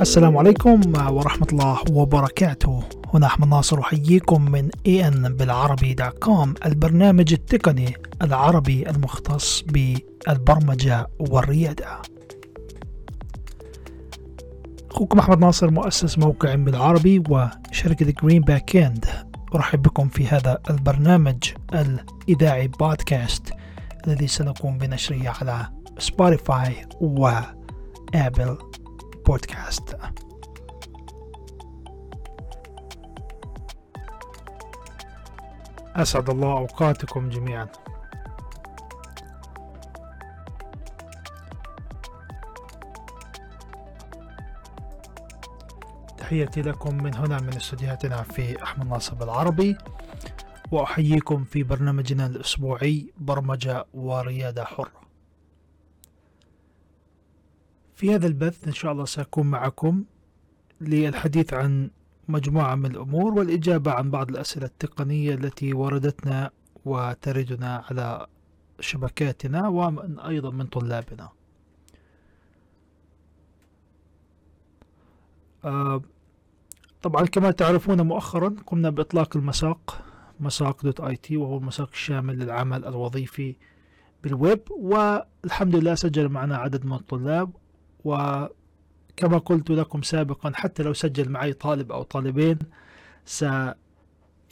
السلام عليكم ورحمة الله وبركاته. هنا أحمد ناصر أحييكم من ان بالعربي dot com البرنامج التقني العربي المختص بالبرمجة والريادة. أخوكم أحمد ناصر مؤسس موقع بالعربي وشركة جرين باك اند أرحب بكم في هذا البرنامج الإذاعي بودكاست الذي سنقوم بنشره على سبوتيفاي وآبل بودكاست. أسعد الله أوقاتكم جميعا. تحياتي لكم من هنا من استديوهاتنا في أحمد ناصر بالعربي وأحييكم في برنامجنا الأسبوعي برمجة وريادة حرة. في هذا البث إن شاء الله سأكون معكم للحديث عن مجموعة من الأمور والإجابة عن بعض الأسئلة التقنية التي وردتنا وتردنا على شبكاتنا وأيضا من طلابنا. آه، طبعا كما تعرفون مؤخرا قمنا بإطلاق المساق مساق دوت آي تي وهو المساق الشامل للعمل الوظيفي بالويب والحمد لله سجل معنا عدد من الطلاب وكما قلت لكم سابقا حتى لو سجل معي طالب أو طالبين س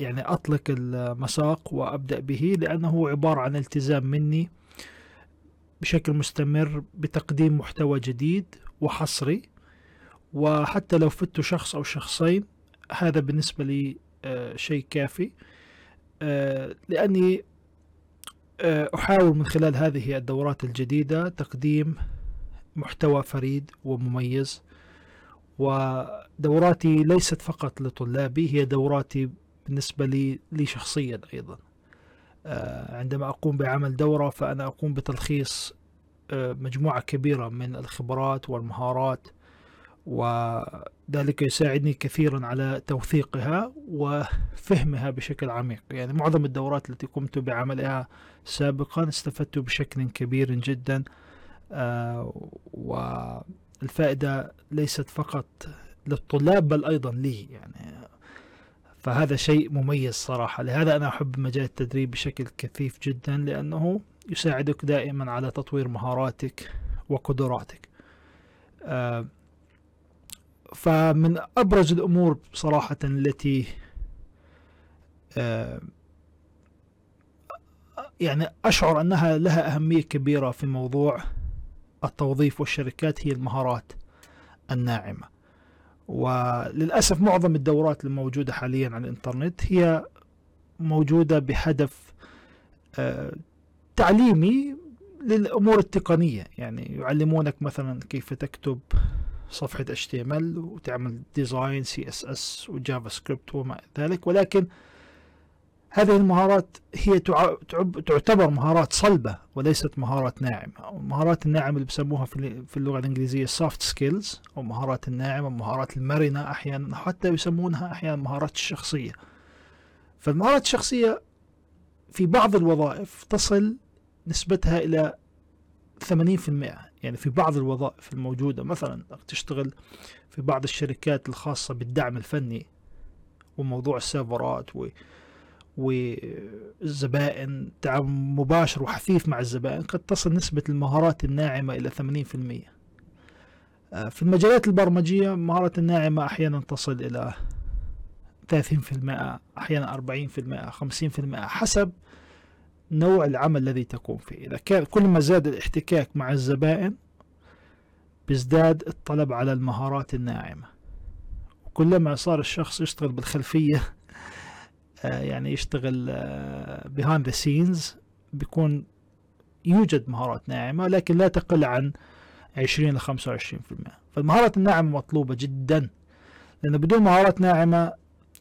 يعني أطلق المساق وأبدأ به لأنه عبارة عن التزام مني بشكل مستمر بتقديم محتوى جديد وحصري. وحتى لو فدت شخص أو شخصين هذا بالنسبة لي آه، شيء كافي. آه، لأني آه، أحاول من خلال هذه الدورات الجديدة تقديم محتوى فريد ومميز ودوراتي ليست فقط لطلابي هي دوراتي بالنسبة لي لي شخصيا أيضا. عندما أقوم بعمل دورة فأنا أقوم بتلخيص مجموعة كبيرة من الخبرات والمهارات وذلك يساعدني كثيرا على توثيقها وفهمها بشكل عميق. يعني معظم الدورات التي قمت بعملها سابقا استفدت بشكل كبير جدا. آه، والفائدة ليست فقط للطلاب بل أيضا لي يعني. فهذا شيء مميز صراحة. لهذا أنا أحب مجال التدريب بشكل كثيف جدا لأنه يساعدك دائما على تطوير مهاراتك وقدراتك. آه فمن أبرز الأمور صراحة التي آه، يعني أشعر أنها لها أهمية كبيرة في موضوع التوظيف والشركات هي المهارات الناعمة. وللأسف معظم الدورات الموجودة حاليا على الإنترنت هي موجودة بهدف آه، تعليمي للأمور التقنية. يعني يعلمونك مثلا كيف تكتب صفحة HTML وتعمل design CSS و JavaScript وما ذلك. ولكن هذه المهارات هي تعتبر مهارات صلبة وليست مهارات ناعمة. المهارات الناعمة اللي بسموها في اللغة الإنجليزية soft skills أو مهارات الناعمة مهارات المرنة أحيانا حتى يسمونها أحيانا مهارات الشخصية. فالمهارات الشخصية في بعض الوظائف تصل نسبتها إلى 80% يعني في بعض الوظائف الموجودة مثلا تشتغل في بعض الشركات الخاصة بالدعم الفني وموضوع السيرفرات و والزبائن تعامل مباشر وحثيث مع الزبائن قد تصل نسبة المهارات الناعمة إلى 80% آه، في المجالات البرمجية المهارات الناعمة أحيانا تصل إلى 30% أحيانا 40% 50% حسب نوع العمل الذي تقوم فيه. إذا كان كل ما زاد الاحتكاك مع الزبائن بيزداد الطلب على المهارات الناعمة. وكلما صار الشخص يشتغل بالخلفية يعني يشتغل آه، behind the scenes بيكون يوجد مهارات ناعمة لكن لا تقل عن 20 ل 25% فالمهارات الناعمة مطلوبة جدا لأن بدون مهارات ناعمة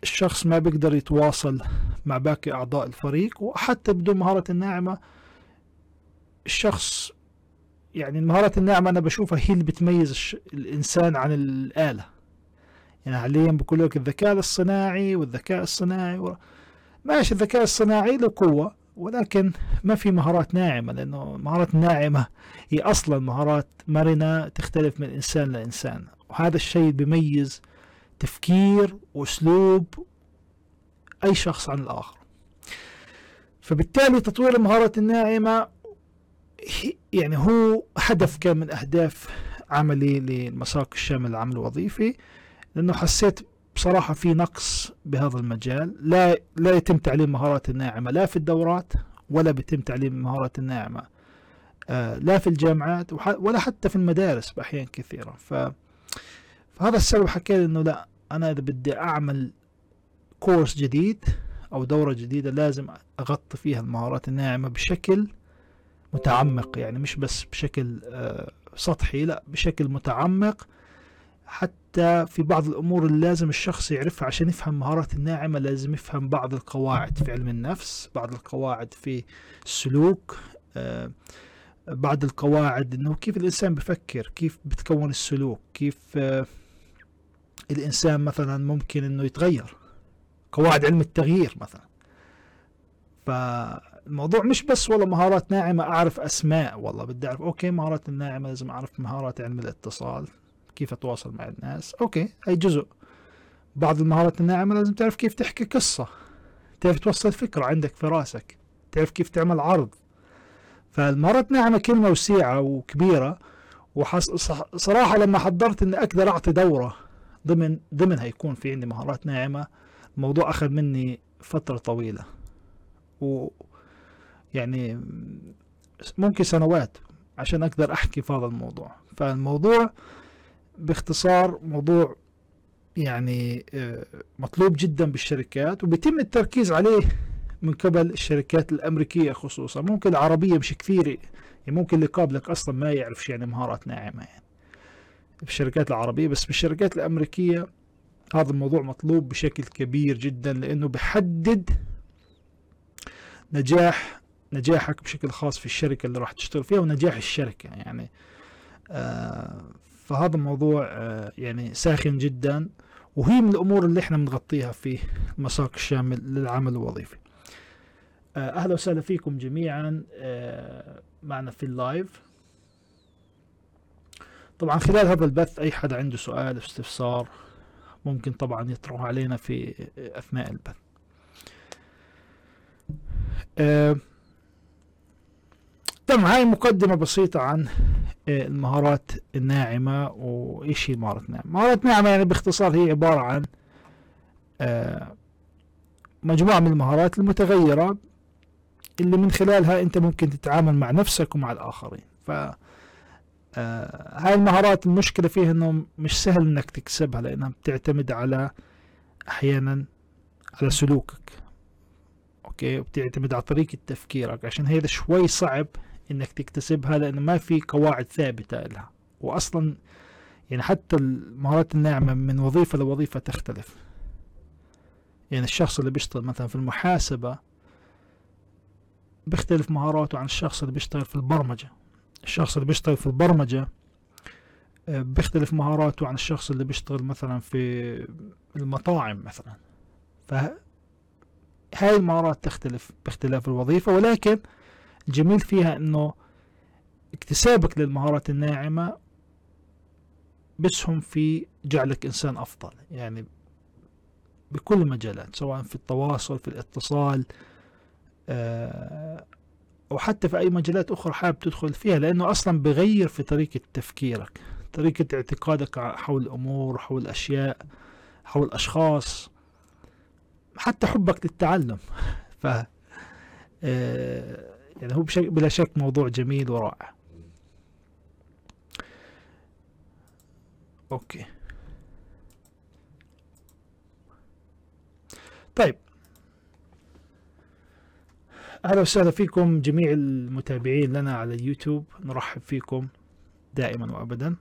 الشخص ما بيقدر يتواصل مع باقي أعضاء الفريق وحتى بدون مهارة الناعمة الشخص يعني المهارات الناعمة أنا بشوفها هي اللي بتميز الإنسان عن الآلة. يعني حاليا بقول لك الذكاء الصناعي والذكاء الصناعي و... ماشي الذكاء الصناعي له قوة ولكن ما في مهارات ناعمة لأنه المهارات الناعمة هي أصلا مهارات مرنة تختلف من إنسان لإنسان. وهذا الشيء بيميز تفكير وأسلوب أي شخص عن الآخر. فبالتالي تطوير المهارات الناعمة يعني هو هدف كان من أهداف عملي للمساق الشامل للعمل الوظيفي. لأنه حسيت بصراحة في نقص بهذا المجال. لا لا يتم تعليم المهارات الناعمة لا في الدورات ولا بيتم تعليم المهارات الناعمة. آه لا في الجامعات ولا حتى في المدارس بأحيان كثيرة. ف فهذا السبب لي إنه لا أنا إذا بدي أعمل كورس جديد أو دورة جديدة لازم أغطي فيها المهارات الناعمة بشكل متعمق يعني مش بس بشكل آه سطحي لا بشكل متعمق. حتى في بعض الأمور اللي لازم الشخص يعرفها عشان يفهم المهارات الناعمة لازم يفهم بعض القواعد في علم النفس بعض القواعد في السلوك آه بعض القواعد إنه كيف الإنسان بفكر كيف بتكون السلوك كيف آه الإنسان مثلا ممكن إنه يتغير. قواعد علم التغيير مثلا. فالموضوع مش بس والله مهارات ناعمة أعرف أسماء والله بدي أعرف okay مهارات الناعمة لازم أعرف مهارات علم الاتصال. كيف أتواصل مع الناس. okay هي جزء. بعض المهارات الناعمة لازم تعرف كيف تحكي قصة. تعرف توصل فكرة عندك في راسك. تعرف كيف تعمل عرض. فالمهارات ناعمة كلمة وسيعة وكبيرة. وصراحة لما حضرت إني أقدر أعطي دورة ضمن ضمن هيكون في عندي مهارات ناعمة الموضوع أخذ مني فترة طويلة. و يعني ممكن سنوات عشان أقدر أحكي في هذا الموضوع. فالموضوع باختصار موضوع يعني مطلوب جدا بالشركات وبيتم التركيز عليه من قبل الشركات الأمريكية خصوصا. ممكن العربية مش كثير يعني ممكن اللي قابلك أصلا ما يعرفش يعني مهارات ناعمة يعني في الشركات العربية. بس بالشركات الأمريكية هذا الموضوع مطلوب بشكل كبير جدا لأنه بحدد نجاح نجاحك بشكل خاص في الشركة اللي راح تشتغل فيها ونجاح الشركة يعني. آه فهذا الموضوع آه يعني ساخن جدا وهي من الأمور اللي إحنا بنغطيها في المساق الشامل للعمل الوظيفي. أهلا وسهلا فيكم جميعا معنا في اللايف. طبعا خلال هذا البث أي حدا عنده سؤال استفسار ممكن طبعا يطرح علينا في أثناء البث. تم هاي مقدمة بسيطة عن المهارات الناعمة وإيش هي المهارات الناعمة؟ مهارات ناعمة يعني باختصار هي عبارة عن مجموعة من المهارات المتغيرة اللي من خلالها أنت ممكن تتعامل مع نفسك ومع الآخرين. ف آه هاي المهارات المشكلة فيها إنه مش سهل إنك تكسبها لأنها بتعتمد على أحيانا على سلوكك أوكي؟ وبتعتمد على طريقة تفكيرك. عشان هذا شوي صعب إنك تكتسبها لأنه ما في قواعد ثابتة لها. واصلا يعني حتى المهارات الناعمة من وظيفة لوظيفة تختلف. يعني الشخص اللي بيشتغل مثلا في المحاسبة بيختلف مهاراته عن الشخص اللي بيشتغل في البرمجة. الشخص اللي بيشتغل في البرمجة بيختلف مهاراته عن الشخص اللي بيشتغل مثلا في المطاعم مثلا. فهاي المهارات تختلف باختلاف الوظيفة ولكن الجميل فيها إنه اكتسابك للمهارات الناعمة بسهم في جعلك إنسان أفضل يعني بكل المجالات سواء في التواصل في الاتصال وحتى في أي مجالات أخرى حابب تدخل فيها لأنه أصلا بغير في طريقة تفكيرك طريقة اعتقادك حول الأمور حول الأشياء حول الأشخاص حتى حبك للتعلم. ف يعني هو بلا شك موضوع جميل ورائع. أوكي. طيب. أهلا وسهلا فيكم جميع المتابعين لنا على اليوتيوب نرحب فيكم دائما وابدا.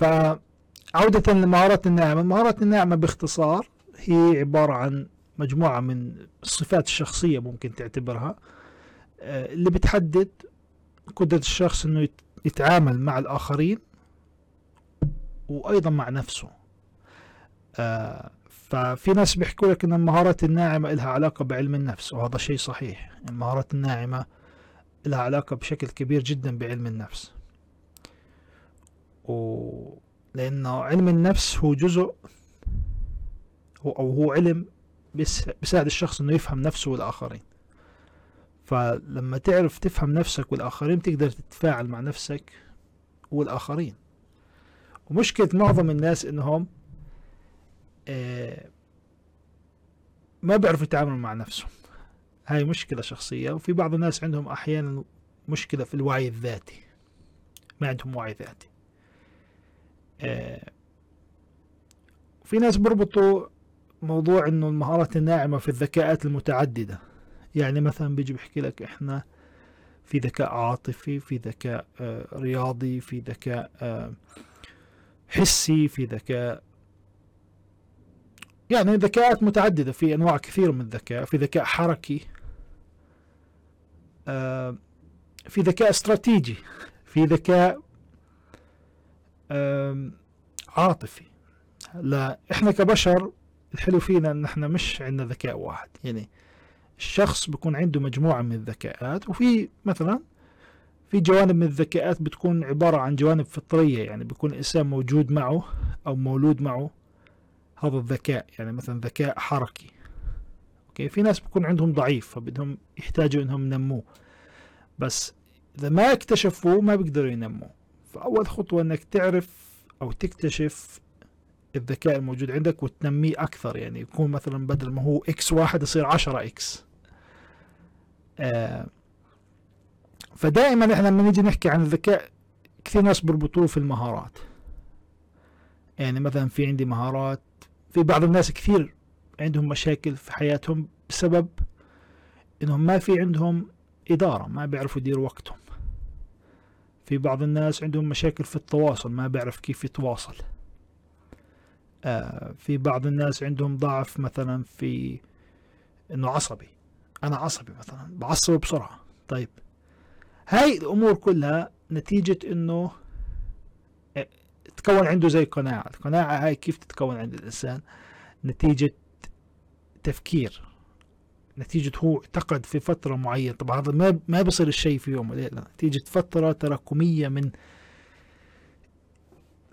فعودة لمهارات الناعمة. المهارات الناعمة باختصار هي عبارة عن مجموعة من الصفات الشخصية ممكن تعتبرها اللي بتحدد قدرة الشخص إنه يتعامل مع الآخرين وأيضا مع نفسه. آه ففي ناس بيحكوا لك إن المهارات الناعمة لها علاقة بعلم النفس وهذا شيء صحيح. المهارات الناعمة لها علاقة بشكل كبير جدا بعلم النفس. و لأنه علم النفس هو جزء أو هو علم بيساعد الشخص إنه يفهم نفسه والآخرين. فلما تعرف تفهم نفسك والآخرين تقدر تتفاعل مع نفسك والآخرين. ومشكلة معظم الناس إنهم آه، ما بيعرفوا يتعاملوا مع نفسهم. هاي مشكلة شخصية. وفي بعض الناس عندهم أحيانا مشكلة في الوعي الذاتي. ما عندهم وعي ذاتي. في ناس بربطوا موضوع إنه المهارات الناعمة في الذكاءات المتعددة. يعني مثلا بيجي بيحكي لك إحنا في ذكاء عاطفي في ذكاء آه، رياضي في ذكاء آه، حسي في ذكاء يعني ذكاءات متعددة في أنواع كثيرة من الذكاء في ذكاء حركي في ذكاء استراتيجي في ذكاء عاطفي. لا إحنا كبشر الحلو فينا إن إحنا مش عندنا ذكاء واحد. يعني الشخص بيكون عنده مجموعة من الذكاءات وفي مثلا في جوانب من الذكاءات بتكون عبارة عن جوانب فطرية يعني بيكون الإنسان موجود معه أو مولود معه هذا الذكاء يعني مثلا ذكاء حركي. okay؟ في ناس بيكون عندهم ضعيف فبدهم يحتاجوا إنهم ينموه. بس إذا ما اكتشفوه ما بيقدروا ينموه. فأول خطوة إنك تعرف أو تكتشف الذكاء الموجود عندك وتنميه أكثر يعني يكون مثلا بدل ما هو X واحد يصير عشرة X. آه فدائما إحنا لما نيجي نحكي عن الذكاء كثير ناس بيربطوه في المهارات. يعني مثلا في عندي مهارات في بعض الناس كثير عندهم مشاكل في حياتهم بسبب إنهم ما في عندهم إدارة ما بيعرفوا يديروا وقتهم. في بعض الناس عندهم مشاكل في التواصل ما بيعرف كيف يتواصل. آه في بعض الناس عندهم ضعف مثلا في إنه عصبي. أنا عصبي مثلا بعصب بسرعة. طيب هاي الأمور كلها نتيجة إنه آه، تكون عنده زي قناعة. القناعة هاي كيف تتكون عند الإنسان؟ نتيجة تفكير. نتيجة هو اعتقد في فترة معينة. طبعا هذا ما ما بصير الشيء في يوم وليلة. نتيجة فترة تراكمية من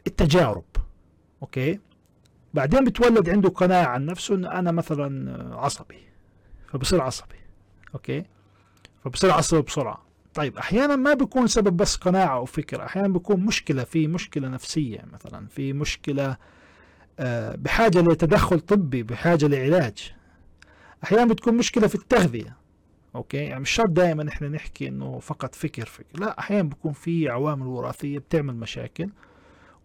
التجارب. أوكي؟ بعدين بتولد عنده قناعة عن نفسه إنه أنا مثلا عصبي. فبصير عصبي. okay؟ فبصير عصبي بسرعة. طيب أحيانا ما بيكون سبب بس قناعة أو فكرة. أحيانا بيكون مشكلة في مشكلة نفسية مثلا في مشكلة آه، بحاجة لتدخل طبي بحاجة لعلاج. أحيانا بتكون مشكلة في التغذية. okay؟ يعني مش شرط دائما إحنا نحكي إنه فقط فكر فكر. لا أحيانا بيكون في عوامل وراثية بتعمل مشاكل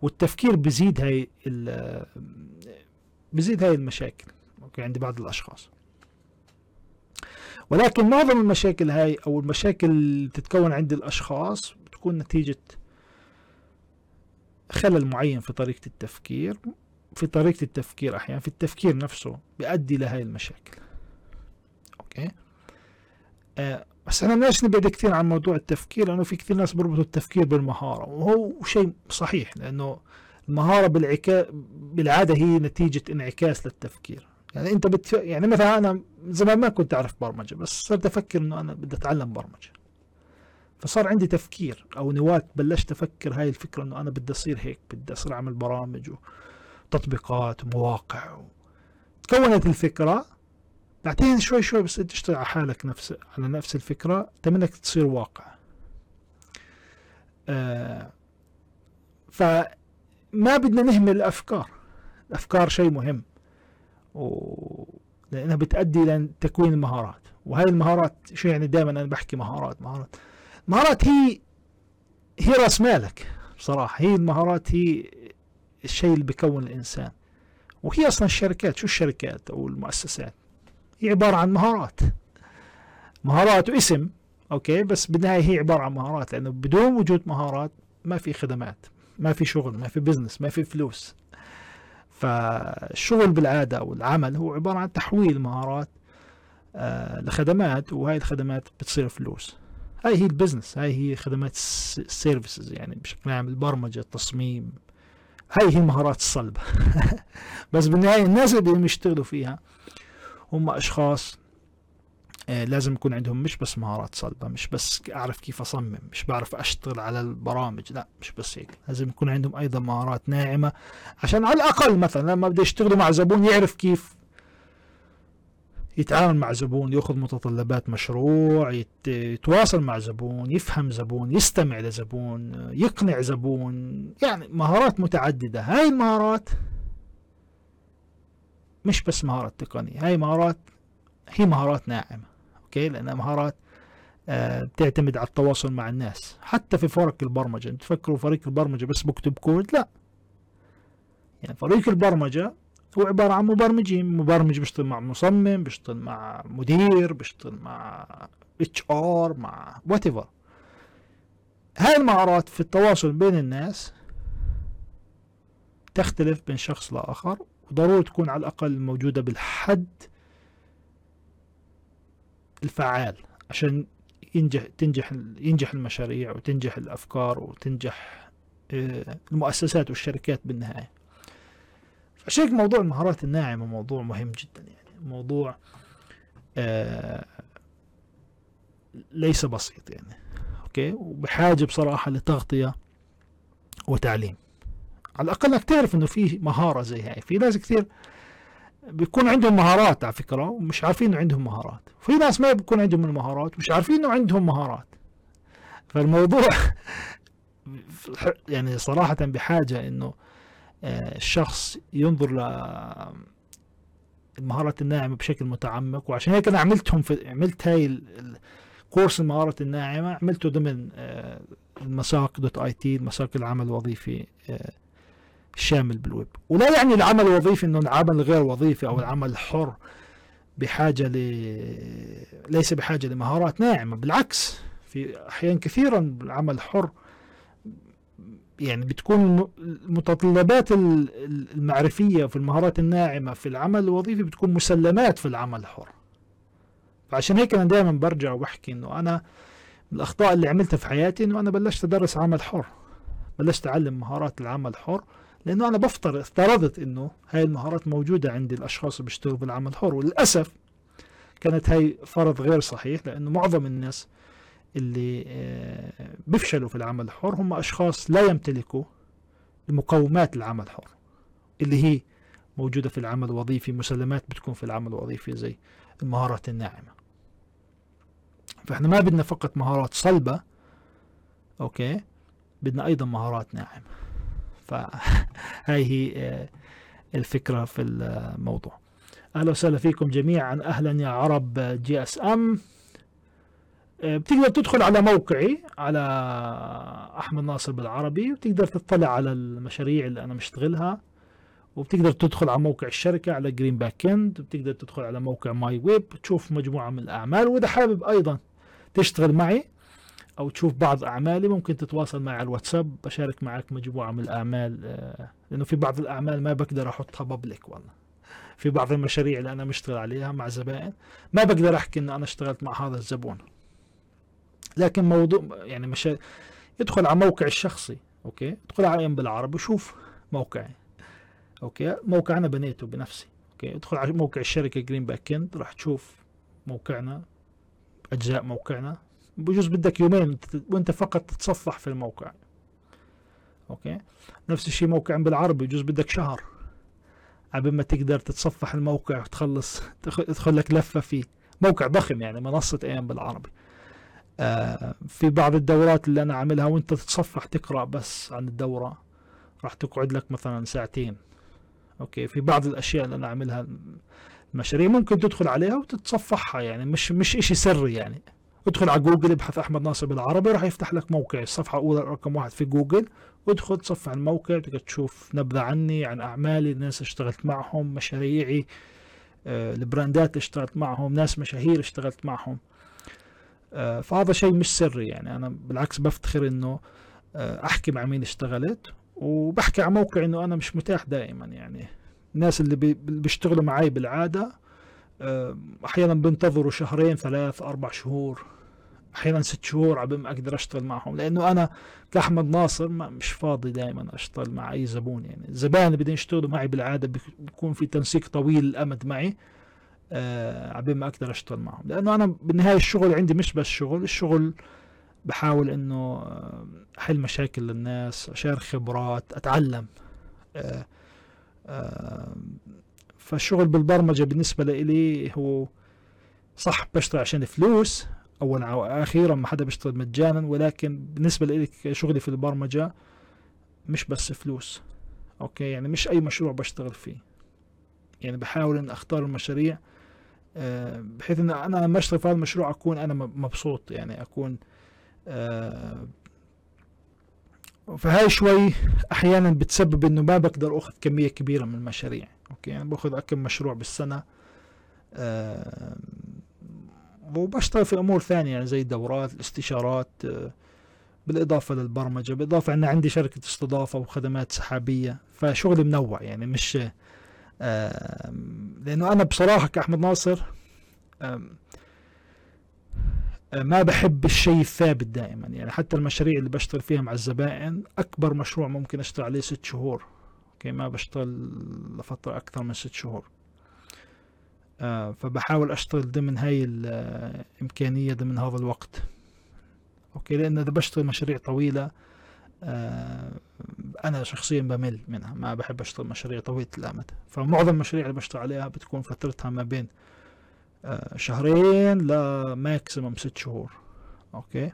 والتفكير بزيد هاي بزيد هاي المشاكل okay؟ عند بعض الأشخاص. ولكن معظم المشاكل هاي أو المشاكل اللي تتكون عند الأشخاص بتكون نتيجة خلل معين في طريقة التفكير. في طريقة التفكير أحيانا في التفكير نفسه بيؤدي لهي المشاكل. okay؟ آه بس أنا ليش نبعد كثير عن موضوع التفكير لأنه في كثير ناس بيربطوا التفكير بالمهارة وهو شيء صحيح لأنه المهارة بالعكا بالعادة هي نتيجة انعكاس للتفكير. يعني أنت بتف... يعني مثلا أنا زمان ما كنت أعرف برمجة بس صرت أفكر إنه أنا بدي أتعلم برمجة. فصار عندي تفكير أو نواة بلشت أفكر هاي الفكرة إنه أنا بدي أصير هيك بدي أصير أعمل برامج وتطبيقات ومواقع و... تكونت الفكرة بعدين شوي شوي بس تشتغل على حالك نفس على نفس الفكرة. تمنك تصير واقع. آه فما بدنا نهمل الأفكار. الأفكار شيء مهم. و... لأنها بتأدي لتكوين المهارات. وهي المهارات شو يعني دائما أنا بحكي مهارات مهارات. مهارات هي هي رأس مالك بصراحة. هي المهارات هي الشيء اللي بيكون الإنسان. وهي أصلا الشركات. شو الشركات أو المؤسسات؟ هي عبارة عن مهارات. مهارات واسم okay؟ بس بالنهاية هي عبارة عن مهارات لأنه بدون وجود مهارات ما في خدمات ما في شغل ما في business ما في فلوس. فالشغل بالعادة أو العمل هو عبارة عن تحويل مهارات آه لخدمات وهاي الخدمات بتصير فلوس. هاي هي ال business هاي هي خدمات ال services يعني بشكل عام البرمجة التصميم. هاي هي المهارات الصلبة بس بالنهاية الناس اللي بدهم يشتغلوا فيها هم أشخاص آه لازم يكون عندهم مش بس مهارات صلبة مش بس أعرف كيف أصمم مش بعرف أشتغل على البرامج لا مش بس هيك. لازم يكون عندهم أيضا مهارات ناعمة عشان على الأقل مثلا لما بده يشتغلوا مع زبون يعرف كيف يتعامل مع زبون يأخذ متطلبات مشروع يتواصل مع زبون يفهم زبون يستمع لزبون يقنع زبون يعني مهارات متعددة. هاي المهارات مش بس مهارات تقنية هاي مهارات هي مهارات ناعمة okay؟ لأنها مهارات آه بتعتمد على التواصل مع الناس. حتى في فرق البرمجة تفكروا فريق البرمجة بس بكتب كود؟ لا. يعني فريق البرمجة هو عبارة عن مبرمجين مبرمج بيشتغل مع مصمم بيشتغل مع مدير بيشتغل مع HR مع whatever هاي المهارات في التواصل بين الناس تختلف بين شخص لآخر وضروري تكون على الأقل موجودة بالحد الفعال عشان ينجح تنجح ينجح المشاريع وتنجح الأفكار وتنجح آه، المؤسسات والشركات بالنهاية. عشان موضوع المهارات الناعمة موضوع مهم جدا يعني. موضوع آه ليس بسيط يعني. أوكي؟ وبحاجة بصراحة لتغطية وتعليم. على الأقل انك تعرف إنه في مهارة زي هاي. في ناس كثير بيكون عندهم مهارات على فكرة ومش عارفين إنه عندهم مهارات. في ناس ما بيكون عندهم المهارات ومش عارفين إنه عندهم مهارات. فالموضوع يعني صراحة بحاجة إنه الشخص ينظر للمهارات الناعمة بشكل متعمق. وعشان هيك أنا عملتهم في عملت هاي الكورس المهارات الناعمة. عملته ضمن آه، المساق dot IT مساق العمل الوظيفي الشامل بالويب. ولا يعني العمل الوظيفي إنه العمل غير وظيفي أو العمل الحر بحاجة ل ليس بحاجة لمهارات ناعمة. بالعكس في أحيان كثيرا العمل الحر يعني بتكون المتطلبات المعرفية في المهارات الناعمة في العمل الوظيفي بتكون مسلمات في العمل الحر فعشان هيك أنا دائما برجع وبحكي إنه أنا الأخطاء اللي عملتها في حياتي إنه أنا بلشت أدرس عمل حر. بلشت أعلم مهارات العمل الحر لأنه أنا بفترض افترضت إنه هاي المهارات موجودة عند الأشخاص اللي بيشتغلوا بالعمل الحر وللأسف كانت هاي فرض غير صحيح لأنه معظم الناس اللي آه، بيفشلوا في العمل الحر هم أشخاص لا يمتلكوا مقومات العمل الحر اللي هي موجودة في العمل الوظيفي مسلمات بتكون في العمل الوظيفي زي المهارات الناعمة. فإحنا ما بدنا فقط مهارات صلبة okay بدنا أيضا مهارات ناعمة. فهاي هي آه، الفكرة في الموضوع. أهلا وسهلا فيكم جميعا. أهلا يا عرب GSM. آه، بتقدر تدخل على موقعي على أحمد ناصر بالعربي وتقدر تطلع على المشاريع اللي أنا مشتغلها وبتقدر تدخل على موقع الشركة على Green Backend وبتقدر تدخل على موقع MyWeb تشوف مجموعة من الأعمال. وإذا حابب أيضا تشتغل معي أو تشوف بعض أعمالي ممكن تتواصل معي على الواتساب بشارك معك مجموعة من الأعمال آه، لأنه في بعض الأعمال ما بقدر أحطها public والله. في بعض المشاريع اللي أنا مشتغل عليها مع زبائن ما بقدر أحكي إن أنا اشتغلت مع هذا الزبون. لكن موضوع يعني مش يدخل على موقع الشخصي okay؟ ادخل على بالعربي وشوف موقعي okay؟ موقع أنا بنيته بنفسي أوكي؟ ادخل على موقع الشركة Green Backend راح تشوف موقعنا أجزاء موقعنا. بجوز بدك يومين وانت فقط تتصفح في الموقع. okay؟ نفس الشيء موقع بالعربي بجوز بدك شهر قبل ما تقدر تتصفح الموقع وتخلص تدخل لك لفة فيه موقع ضخم يعني منصة أيام بالعربي. آه، في بعض الدورات اللي أنا عاملها وانت تتصفح تقرأ بس عن الدورة راح تقعد لك مثلا ساعتين. okay؟ في بعض الأشياء اللي أنا عاملها المشاريع ممكن تدخل عليها وتتصفحها يعني مش مش إشي سري يعني. ادخل على جوجل ابحث أحمد ناصر بالعربي راح يفتح لك موقع. الصفحة الأولى رقم واحد في جوجل. وادخل تصفح الموقع تقدر تشوف نبذة عني عن أعمالي الناس اشتغلت معهم مشاريعي آه البراندات اللي اشتغلت معهم ناس مشاهير اشتغلت معهم. آه، فهذا شيء مش سري يعني. أنا بالعكس بفتخر إنه آه، أحكي مع مين اشتغلت وبحكي على موقع إنه أنا مش متاح دائما يعني. الناس اللي بيشتغلوا معي بالعادة أحيانا بينتظروا شهرين ثلاث أربع شهور أحيانا ست شهور عبين ما أقدر أشتغل معهم لأنه أنا كأحمد ناصر ما مش فاضي دائما أشتغل مع أي زبون يعني. الزبائن بدهم يشتغلوا معي بالعادة بيكون في تنسيق طويل الأمد معي آه عبين ما أقدر أشتغل معهم. لأنه أنا بالنهاية الشغل عندي مش بس شغل الشغل بحاول إنه أحل مشاكل للناس أشارك خبرات أتعلم آه آه فالشغل بالبرمجة بالنسبة لي هو صح بشتغل عشان فلوس اولا وأخيرا ما حدا بيشتغل مجانا ولكن بالنسبة لي شغلي في البرمجة مش بس فلوس. okay؟ يعني مش أي مشروع بشتغل فيه. يعني بحاول ان أختار المشاريع آه، بحيث إن أنا لما أشتغل في هذا المشروع أكون أنا مبسوط يعني أكون آه، فهاي شوي أحيانا بتسبب إنه ما بقدر أخذ كمية كبيرة من المشاريع. okay يعني باخذ كم مشروع بالسنة آه، وبشتغل في أمور ثانية يعني زي الدورات الاستشارات آه، بالإضافة للبرمجة بالإضافة إن عندي شركة استضافة وخدمات سحابية فشغلي منوع يعني مش لأنه أنا بصراحة كأحمد ناصر ما بحب الشيء الثابت دائما. يعني حتى المشاريع اللي بشتغل فيها مع الزبائن أكبر مشروع ممكن أشتغل عليه ست شهور. أوكي ما بشتغل لفترة أكثر من ست شهور. آه، فبحاول أشتغل ضمن هاي الامكانيه ضمن هذا الوقت. okay لأن إذا بشتغل مشاريع طويلة آه، أنا شخصيا بمل منها. ما بحب أشتغل مشاريع طويلة الامد فمعظم المشاريع اللي بشتغل عليها بتكون فترتها ما بين آه، شهرين ل maximum ست شهور. okay؟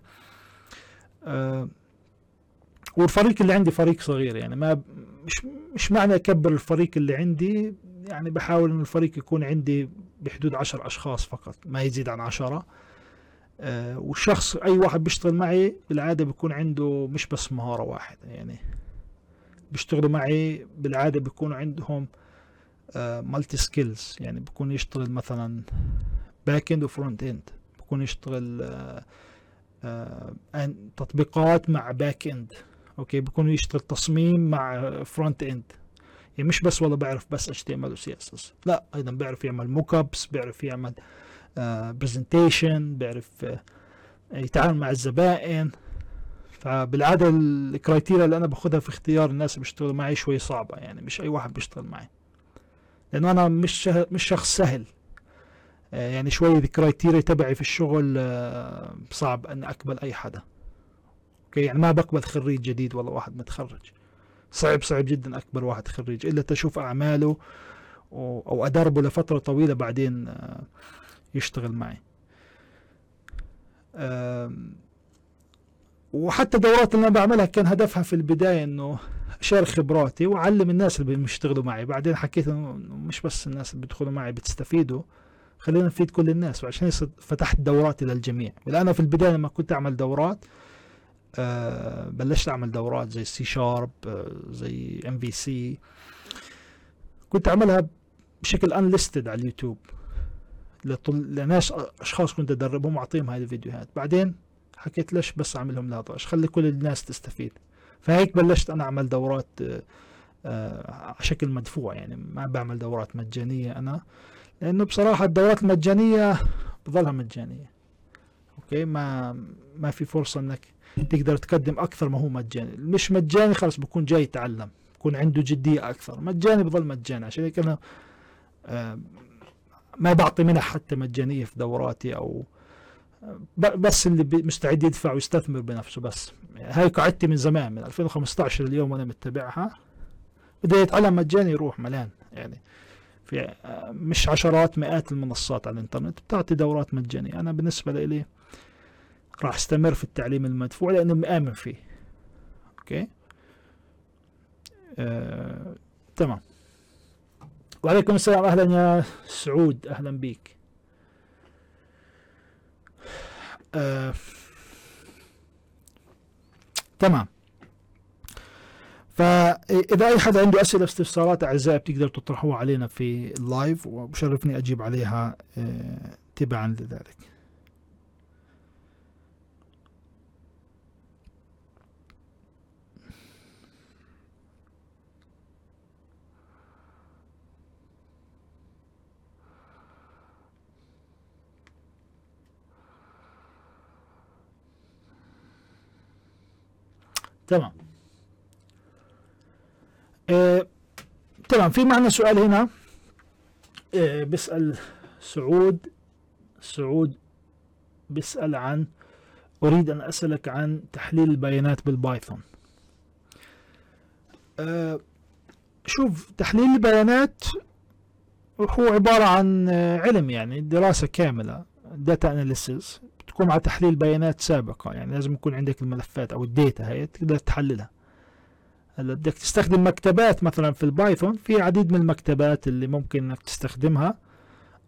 والفريق اللي عندي فريق صغير يعني ما مش مش معنى أكبر الفريق اللي عندي يعني بحاول انه الفريق يكون عندي بحدود عشر أشخاص فقط ما يزيد عن عشرة. آه والشخص أي واحد بيشتغل معي بالعادة بيكون عنده مش بس مهارة واحدة يعني بيشتغلوا معي بالعادة بيكون عندهم multi آه skills يعني بيكون يشتغل مثلا backend و frontend بيكون يشتغل آه آه تطبيقات مع backend okay؟ بيكون يشتغل تصميم مع frontend يعني مش بس والله بعرف بس اتش تي إم إل وسي إس إس. لا أيضا بيعرف يعمل mockups بيعرف يعمل presentation uh, بيعرف uh, يتعامل مع الزبائن. فبالعادة ال criteria اللي أنا باخذها في اختيار الناس اللي بيشتغلوا معي شوي صعبة. يعني مش أي واحد بيشتغل معي. لأنه أنا مش مش شخص سهل. uh, يعني شوي ال criteria تبعي في الشغل صعب أن أقبل أي حدا. okay؟ يعني ما بقبل خريج جديد والله واحد متخرج. صعب صعب جدا أكبر واحد خريج إلا تشوف أعماله أو أدربه لفترة طويلة بعدين آه، يشتغل معي. وحتى الدورات اللي أنا بعملها كان هدفها في البداية إنه اشارك خبراتي واعلم الناس اللي بيشتغلوا معي. بعدين حكيت إنه مش بس الناس اللي بيدخلوا معي بتستفيدوا خلينا نفيد كل الناس. وعشان فتحت دوراتي للجميع أنا في البداية لما كنت أعمل دورات آه، بلشت أعمل دورات زي سي شارب آه، زي MVC. كنت أعملها بشكل unlisted على اليوتيوب. لناس أشخاص كنت أدربهم وأعطيهم هذه الفيديوهات. بعدين حكيت ليش بس أعملهم لأطرش خلي كل الناس تستفيد. فهيك بلشت أنا أعمل دورات آه، على شكل مدفوع يعني ما بعمل دورات مجانية أنا لأنه بصراحة الدورات المجانية بظلها مجانية. أوكي؟ ما ما في فرصة إنك تقدر تقدم أكثر ما هو مجاني. مش مجاني خلاص بكون جاي يتعلم بكون عنده جدية أكثر. مجاني بظل مجاني عشان هيك أنا آه، ما بعطي منح حتى مجانية في دوراتي أو آه، بس اللي مستعد يدفع ويستثمر بنفسه بس. هاي قاعدتي من زمان من 2015 اليوم وأنا متبعها. بده يتعلم مجاني يروح ملان يعني في آه، مش عشرات مئات المنصات على الإنترنت بتعطي دورات مجانية. أنا بالنسبة لي راح أستمر في التعليم المدفوع لأنه مآمن فيه. أوكي؟ آه، تمام. وعليكم السلام. أهلا يا سعود. أهلا بيك. آه، تمام. فإذا أي حد عنده أسئلة استفسارات أعزائي بتقدر تطرحوها علينا في ال live وبشرفني أجيب عليها آه، تبعا لذلك. تمام. آه، تمام في معنا سؤال هنا. آه، بيسأل سعود سعود بيسأل عن أريد أن أسألك عن تحليل البيانات بالبايثون. آه، شوف تحليل البيانات هو عبارة عن آه، علم يعني دراسة كاملة data analysis تكون مع تحليل بيانات سابقة. يعني لازم يكون عندك الملفات أو ال data هي تقدر تحللها. هلا بدك تستخدم مكتبات مثلا في البايثون في عديد من المكتبات اللي ممكن إنك تستخدمها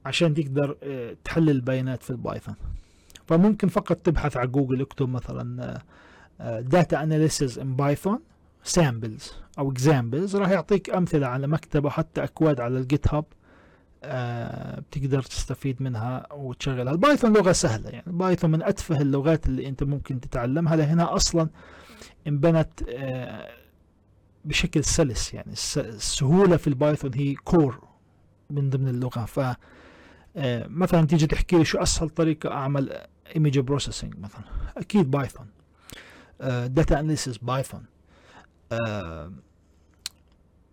عشان تقدر آه، تحلل البيانات في البايثون. فممكن فقط تبحث على جوجل اكتب مثلا data analysis in Python samples أو examples راح يعطيك أمثلة على مكتبة حتى أكواد على الجيت هاب آه بتقدر تستفيد منها وتشغلها. البايثون لغة سهلة يعني. البايثون من أتفه اللغات اللي أنت ممكن تتعلمها لأنها أصلا انبنت آه بشكل سلس يعني. السهولة في البايثون هي core من ضمن اللغة. ف آه مثلا تيجي تحكي لي شو أسهل طريقة أعمل image processing مثلا؟ أكيد بايثون. data analysis بايثون.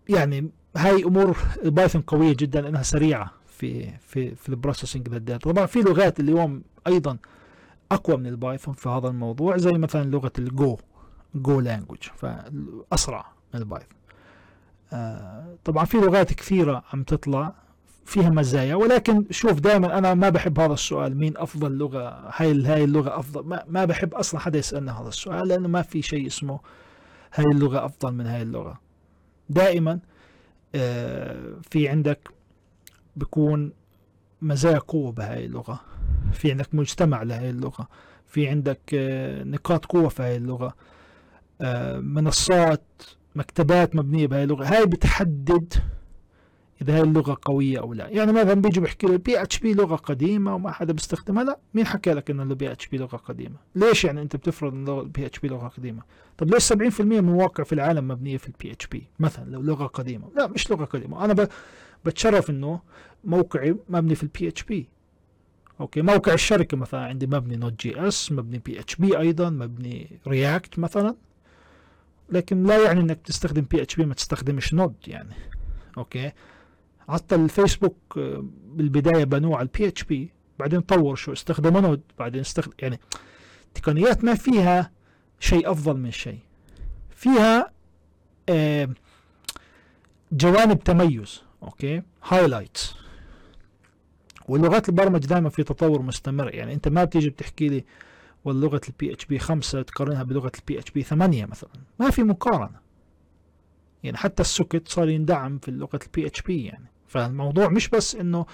يعني هاي أمور البايثون قوية جدا لانها سريعة في في في ال processing لل data طبعا في لغات اليوم أيضا أقوى من البايثون في هذا الموضوع زي مثلا لغة ال Go Go language فأسرع من البايثون آه طبعا في لغات كثيرة عم تطلع فيها مزايا ولكن شوف دائما أنا ما بحب هذا السؤال مين أفضل لغة هاي هاي اللغة أفضل ما, ما بحب أصلا حدا يسألنا هذا السؤال لأنه ما في شيء اسمه هاي اللغة أفضل من هاي اللغة. دائما آه في عندك بكون مزايا قوة بهاي اللغة. في عندك مجتمع لهي اللغة. في عندك آه نقاط قوة في هاي اللغة. آه منصات مكتبات مبنية بهاي اللغة. هاي بتحدد إذا هاي اللغة قوية أو لا. يعني مثلا بيجوا بيحكوا له PHP لغة قديمة وما حدا بيستخدمها لا مين حكى لك إنه ال PHP لغة قديمة؟ ليش يعني أنت بتفرض ان ال PHP لغة قديمة؟ طب ليش 70% من المواقع في العالم مبنية في البي إتش بي؟ مثلا لو لغة قديمة. لا مش لغة قديمة. أنا بتشرف إنه موقعي مبني في ال PHP. أوكي موقع الشركة مثلا عندي مبني Node.js مبني PHP أيضا مبني React مثلا. لكن لا يعني إنك تستخدم PHP ما تستخدمش Node يعني. أوكي؟ حتى الفيسبوك آه، بالبداية بنوه على ال PHP بعدين طور شو استخدموا Node بعدين استخدم يعني تقنيات ما فيها شيء أفضل من شيء. فيها آه، جوانب تميز أوكي؟ highlights ولغات البرمجة دائما في تطور مستمر. يعني أنت ما بتيجي بتحكي لي واللغة ال PHP 5 تقارنها بلغة ال PHP 8 مثلا. ما في مقارنة. يعني حتى ال socket صار يندعم في لغة ال PHP يعني. فالموضوع مش بس إنه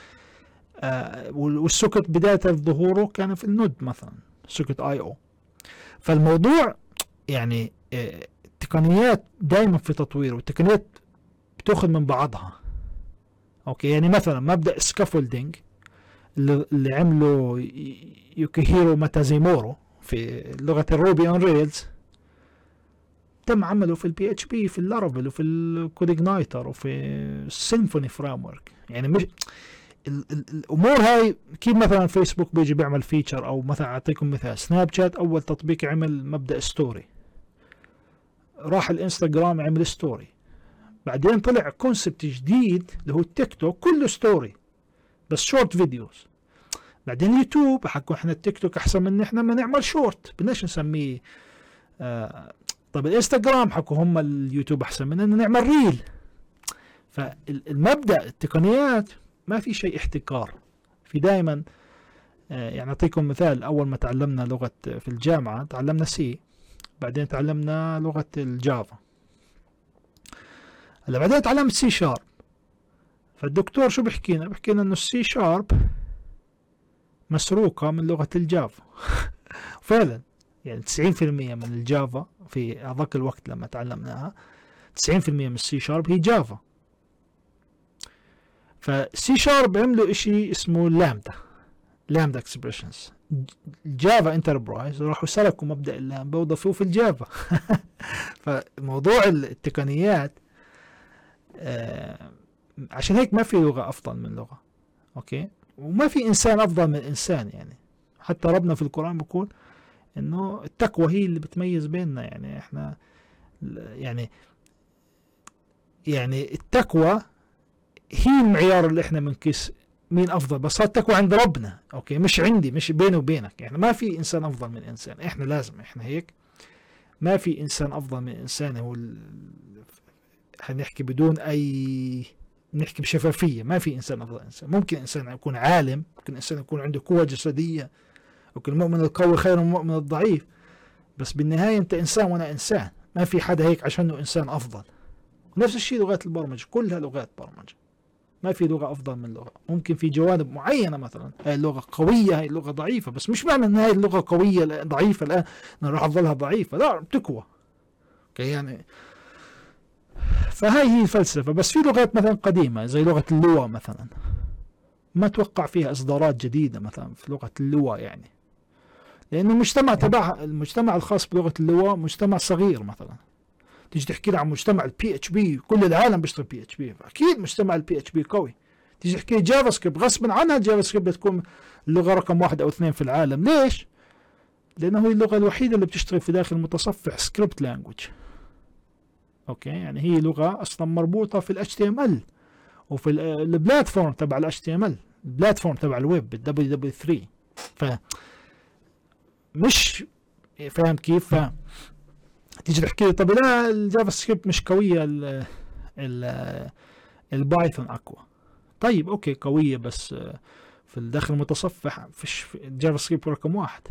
آه وال socket بداية ظهوره كان في ال Node مثلا Socket.IO. فالموضوع يعني آه التقنيات دائما في تطوير والتقنيات بتأخذ من بعضها. أوكي؟ يعني مثلا مبدأ scaffolding اللي عمله يوكيهيرو ماتسوموتو في لغة ال Ruby on Rails تم عمله في ال PHP في ال Laravel وفي ال CodeIgniter وفي ال Symfony framework يعني مش ال ال الأمور هاي كيف مثلا فيسبوك بيجي بيعمل feature أو مثلا أعطيكم مثال Snapchat أول تطبيق عمل مبدأ story راح الانستغرام عمل story بعدين طلع concept جديد اللي هو التيك توك كله story بس short videos بعدين يوتيوب حكوا إحنا التيك توك أحسن من إحنا ما نعمل شورت بدناش نسميه آه طيب الانستغرام حكوا هم اليوتيوب أحسن مننا نعمل reel. فالمبدأ التقنيات ما في شيء احتكار. في دائما آه، يعني أعطيكم مثال أول ما تعلمنا لغة في الجامعة تعلمنا C بعدين تعلمنا لغة ال Java. هلا بعدين تعلمت C sharp فالدكتور شو بيحكي لنا بيحكي لنا إنه ال C sharp مسروقة من لغة ال Java. فعلا. يعني 90% من ال Java في هذاك الوقت لما تعلمناها 90% من ال C sharp هي Java. ف C sharp عملوا إشي اسمه lambda lambda expressions Java Enterprise راحوا سلكوا مبدأ اللامدا وضافوه في ال Java. فموضوع التقنيات آه عشان هيك ما في لغة أفضل من لغة أوكي؟ وما في إنسان أفضل من إنسان يعني. حتى ربنا في القرآن بيقول انه التقوى هي اللي بتميز بيننا. يعني إحنا يعني يعني التقوى هي المعيار اللي إحنا بنقيس مين أفضل. بس التقوى عند ربنا. أوكي؟ مش عندي مش بيني وبينك. يعني ما في إنسان أفضل من إنسان. إحنا لازم إحنا هيك. ما في إنسان أفضل من إنسان. هو ال... هنحكي بدون أي نحكي بشفافية. ما في إنسان أفضل إنسان. ممكن إنسان يكون عالم ممكن إنسان يكون عنده قوة جسدية. ممكن المؤمن القوي خير من المؤمن الضعيف. بس بالنهاية أنت إنسان وأنا إنسان. ما في حدا هيك عشانه إنسان أفضل. نفس الشيء لغات البرمجة. كلها لغات برمجة. ما في لغة أفضل من لغة. ممكن في جوانب معينة مثلا. هاي اللغة قوية هاي اللغة ضعيفة. بس مش معنى إن هاي اللغة قوية ضعيفة الان راح تظلها ضعيفة. لا بتقوى أوكي يعني فهاي هي الفلسفة. بس في لغات مثلا قديمة زي لغة اللغة مثلا. ما توقع فيها إصدارات جديدة مثلا في لغة اللغة يعني. لأنه المجتمع تبعها المجتمع الخاص بلغة اللغة مجتمع صغير مثلا. تيجي تحكي لي عن مجتمع البي اتش بي كل العالم بيشتغل بي اتش بي أكيد مجتمع البي اتش بي قوي. تيجي تحكي جافا سكريبت غصبا عنها الجافا سكريبت بتكون اللغة رقم واحد أو اثنين في العالم. ليش؟ لأنه هي اللغة الوحيدة اللي بتشتغل في داخل المتصفح script language أوكي؟ يعني هي لغة أصلا مربوطة في ال HTML وفي ال platform تبع ال HTML ال platform تبع الويب ال WW3 ف مش فاهم كيف تيجي تحكي. لي طب لا ال JavaScript مش قوية ال ال ال Python أقوى. طيب okay قوية بس في الداخل المتصفح فيش ال JavaScript رقم واحد.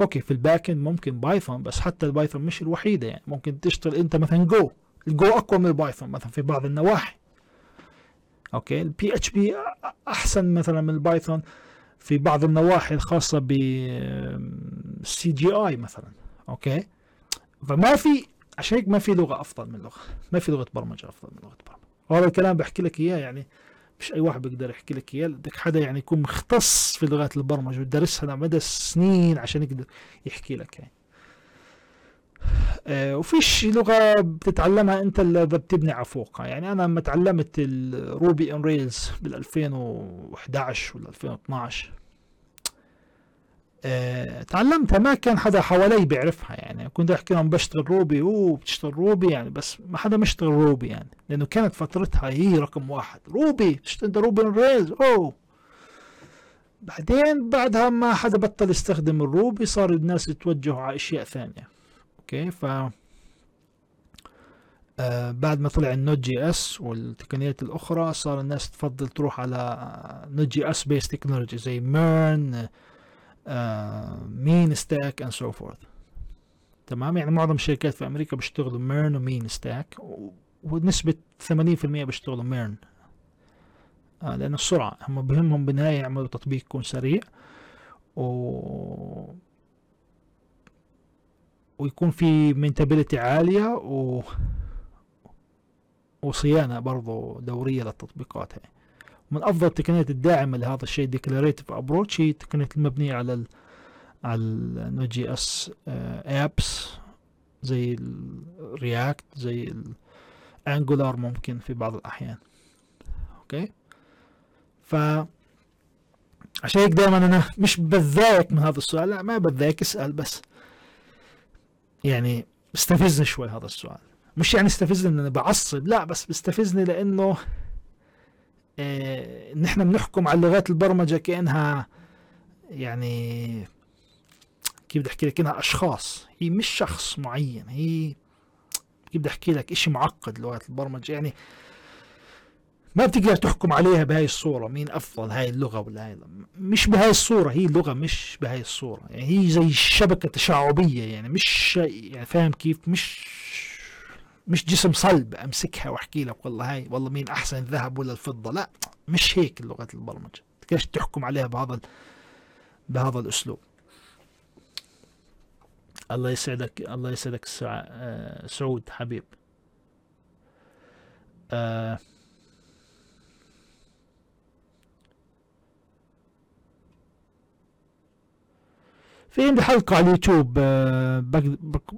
okay في ال back end ممكن Python بس حتى ال Python مش الوحيدة يعني. ممكن تشتغل أنت مثلا Go ال Go أقوى من ال Python مثلا في بعض النواحي. okay ال PHP أحسن مثلا من ال Python. في بعض النواحي الخاصة ب CGI مثلا okay؟ فما في عشان هيك ما في لغة أفضل من لغة ما في لغة برمجة أفضل من لغة برمجة. وهذا الكلام بحكي لك إياه يعني مش أي واحد بيقدر يحكي لك إياه بدك حدا يعني يكون مختص في لغات البرمجة ودرسها لمدى سنين عشان يقدر يحكي لك يعني. وفيش لغة بتتعلمها انت إلا إذا بتبني فوقها. يعني أنا لما تعلمت الروبي ان ريلز بال 2011 ولا 2012 آه تعلمتها ما كان حدا حوالي بيعرفها. يعني كنت أحكي لهم بشتغل Ruby أوه بتشتغل Ruby يعني بس ما حدا مشتغل Ruby يعني لأنه كانت فترتها هي رقم واحد. Ruby بتشتغل Ruby Rails أوه. بعدين بعدها ما حدا بطل يستخدم ال Ruby صار الناس يتوجهوا على أشياء ثانية. okay ف آه بعد ما طلع ال Node JS والتقنيات الأخرى صار الناس تفضل تروح على Node JS based technology زي MERN MEAN stack and so forth تمام؟ يعني معظم الشركات في أمريكا بيشتغلوا MERN و MEAN stack ونسبة 80% بيشتغلوا MERN. آه لأن السرعة هم بهمهم بالنهاية يعملوا تطبيق يكون سريع و ويكون في maintainability عالية و وصيانة برضو دورية للتطبيقات هاي من أفضل التقنيات الداعمة لهذا الشيء declarative approach هي التقنيات المبنية على ال على ال Node JS apps زي ال React زي ال Angular ممكن في بعض الأحيان. okay؟ ف عشان هيك دائما أنا مش بتضايق من هذا السؤال لا ما بتضايق اسأل بس. يعني بستفزني شوي هذا السؤال. مش يعني استفزني ان أنا بعصب لا بس بيستفزني لإنه إيه نحن بنحكم على لغات البرمجة كأنها يعني كيف بدي أحكي لك؟ انها أشخاص. هي مش شخص معين هي كيف بدي أحكي لك؟ إشي معقد لغات البرمجة. يعني ما بتقدر تحكم عليها بهاي الصورة مين أفضل هاي اللغة ولا هاي مش بهاي الصورة هي اللغة مش بهاي الصورة يعني هي زي الشبكة تشعبية يعني مش يعني فاهم كيف؟ مش مش جسم صلب أمسكها وأحكي لك والله هاي والله مين أحسن الذهب ولا الفضة لا مش هيك لغة البرمجة. كيف تحكم عليها بهذا بهذا الأسلوب. الله يسعدك الله يسعدك سعود حبيب. آه في عندي حلقة على اليوتيوب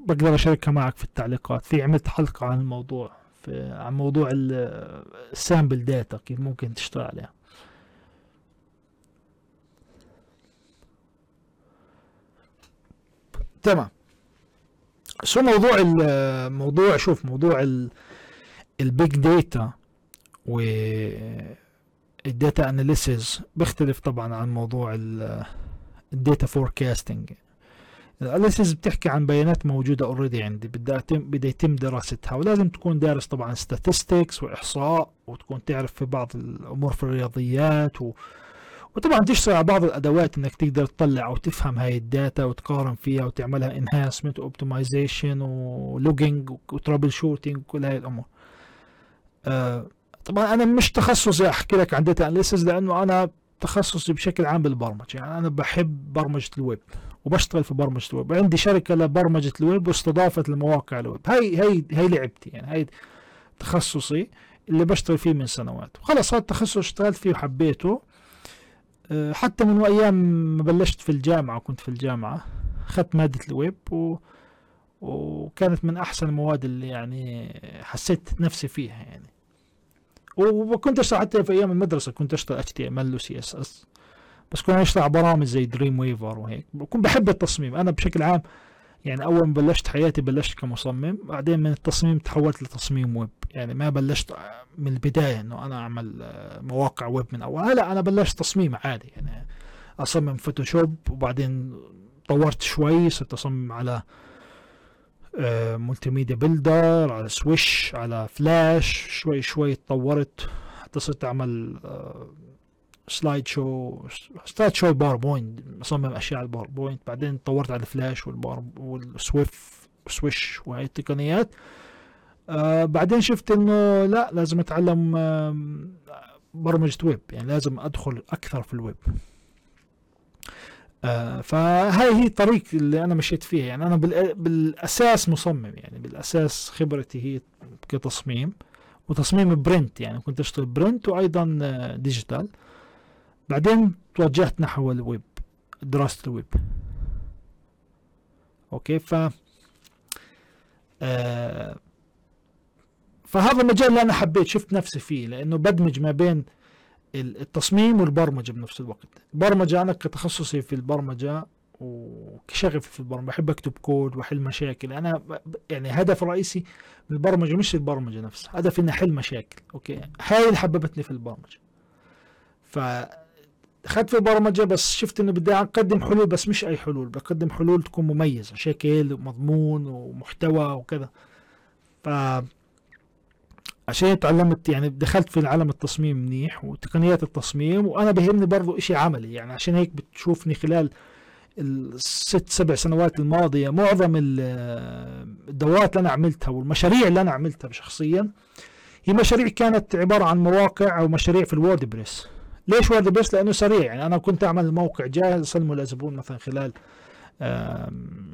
بقدر أشاركها معك في التعليقات. في عملت حلقة عن الموضوع في عن موضوع ال sample data كيف ممكن تشتغل عليها. تمام. so موضوع الموضوع شوف موضوع ال big data و ال data analysis بيختلف طبعا عن موضوع ال data forecasting ال analysis بتحكي عن بيانات موجودة already عندي. بدها يتم بده يتم دراستها. ولازم تكون دارس طبعا statistics وإحصاء وتكون تعرف في بعض الأمور في الرياضيات و وطبعا تشتغل على بعض الأدوات إنك تقدر تطلع أو تفهم هاي ال data وتقارن فيها وتعملها enhancement و optimization و logging و troubleshooting وكل هاي الأمور. آه طبعا أنا مش تخصصي أحكي لك عن data analysis لأنه أنا تخصصي بشكل عام بالبرمجة. يعني أنا بحب برمجة الويب وبشتغل في برمجة الويب. عندي شركة لبرمجة الويب واستضافت لمواقع الويب. هاي هي هي لعبتي. يعني هاي تخصصي اللي بشتغل فيه من سنوات. وخلص هذا التخصص اشتغلت فيه وحبيته. آه، حتى من أيام ما بلشت في الجامعة وكنت في الجامعة أخذت مادة الويب و وكانت من أحسن المواد اللي يعني حسيت نفسي فيها يعني. وكنت أشتغل حتى في أيام المدرسة كنت أشتغل إتش تي إم إل وسي إس إس. بس كنت اشتغل برامج زي Dreamweaver وهيك. كنت بحب التصميم. أنا بشكل عام يعني أول ما بلشت حياتي بلشت كمصمم بعدين من التصميم تحولت لتصميم ويب. يعني ما بلشت من البداية إنه أنا أعمل آه، مواقع ويب من أول. لا أنا بلشت تصميم عادي. يعني أصمم Photoshop وبعدين طورت شوي صرت أصمم على Multimedia Builder على SWiSH على فلاش شوي شوي تطورت حتى صرت أعمل slideshow slideshow PowerPoint أصمم أشياء على ال PowerPoint بعدين تطورت على ال Flash وال SWF SWiSH وهي التقنيات. آه بعدين شفت إنه لا لازم أتعلم برمجة ويب. يعني لازم أدخل أكثر في الويب. آه فهاي هي الطريق اللي أنا مشيت فيها. يعني أنا بالأساس مصمم يعني بالأساس خبرتي هي كتصميم وتصميم print يعني. كنت أشتغل print وأيضا digital. بعدين توجهت نحو الويب دراسة ال web. okay؟ ف آه فهذا المجال اللي أنا حبيت شفت نفسي فيه لأنه بدمج ما بين التصميم والبرمجة بنفس الوقت. البرمجه أنا كتخصصي في البرمجة وكشغف في البرمجة بحب أكتب كود وأحل مشاكل. أنا يعني هدف رئيسي من البرمجة مش البرمجة نفسها هدفي إني أحل مشاكل. okay؟ هاي اللي حببتني في البرمجة. ف اخذت في البرمجة بس شفت إنه بدي أقدم حلول بس مش أي حلول بقدم حلول تكون مميزة شكل ومضمون ومحتوى وكذا. ف عشان تعلمت يعني دخلت في عالم التصميم منيح وتقنيات التصميم وأنا بهمني برضو إشي عملي. يعني عشان هيك بتشوفني خلال الست سبع سنوات الماضية معظم الدورات اللي أنا عملتها والمشاريع اللي أنا عملتها شخصيا هي مشاريع كانت عبارة عن مواقع أو مشاريع في ال WordPress ليش WordPress لأنه سريع. يعني أنا كنت أعمل موقع جاهز أسلمه للزبون مثلا خلال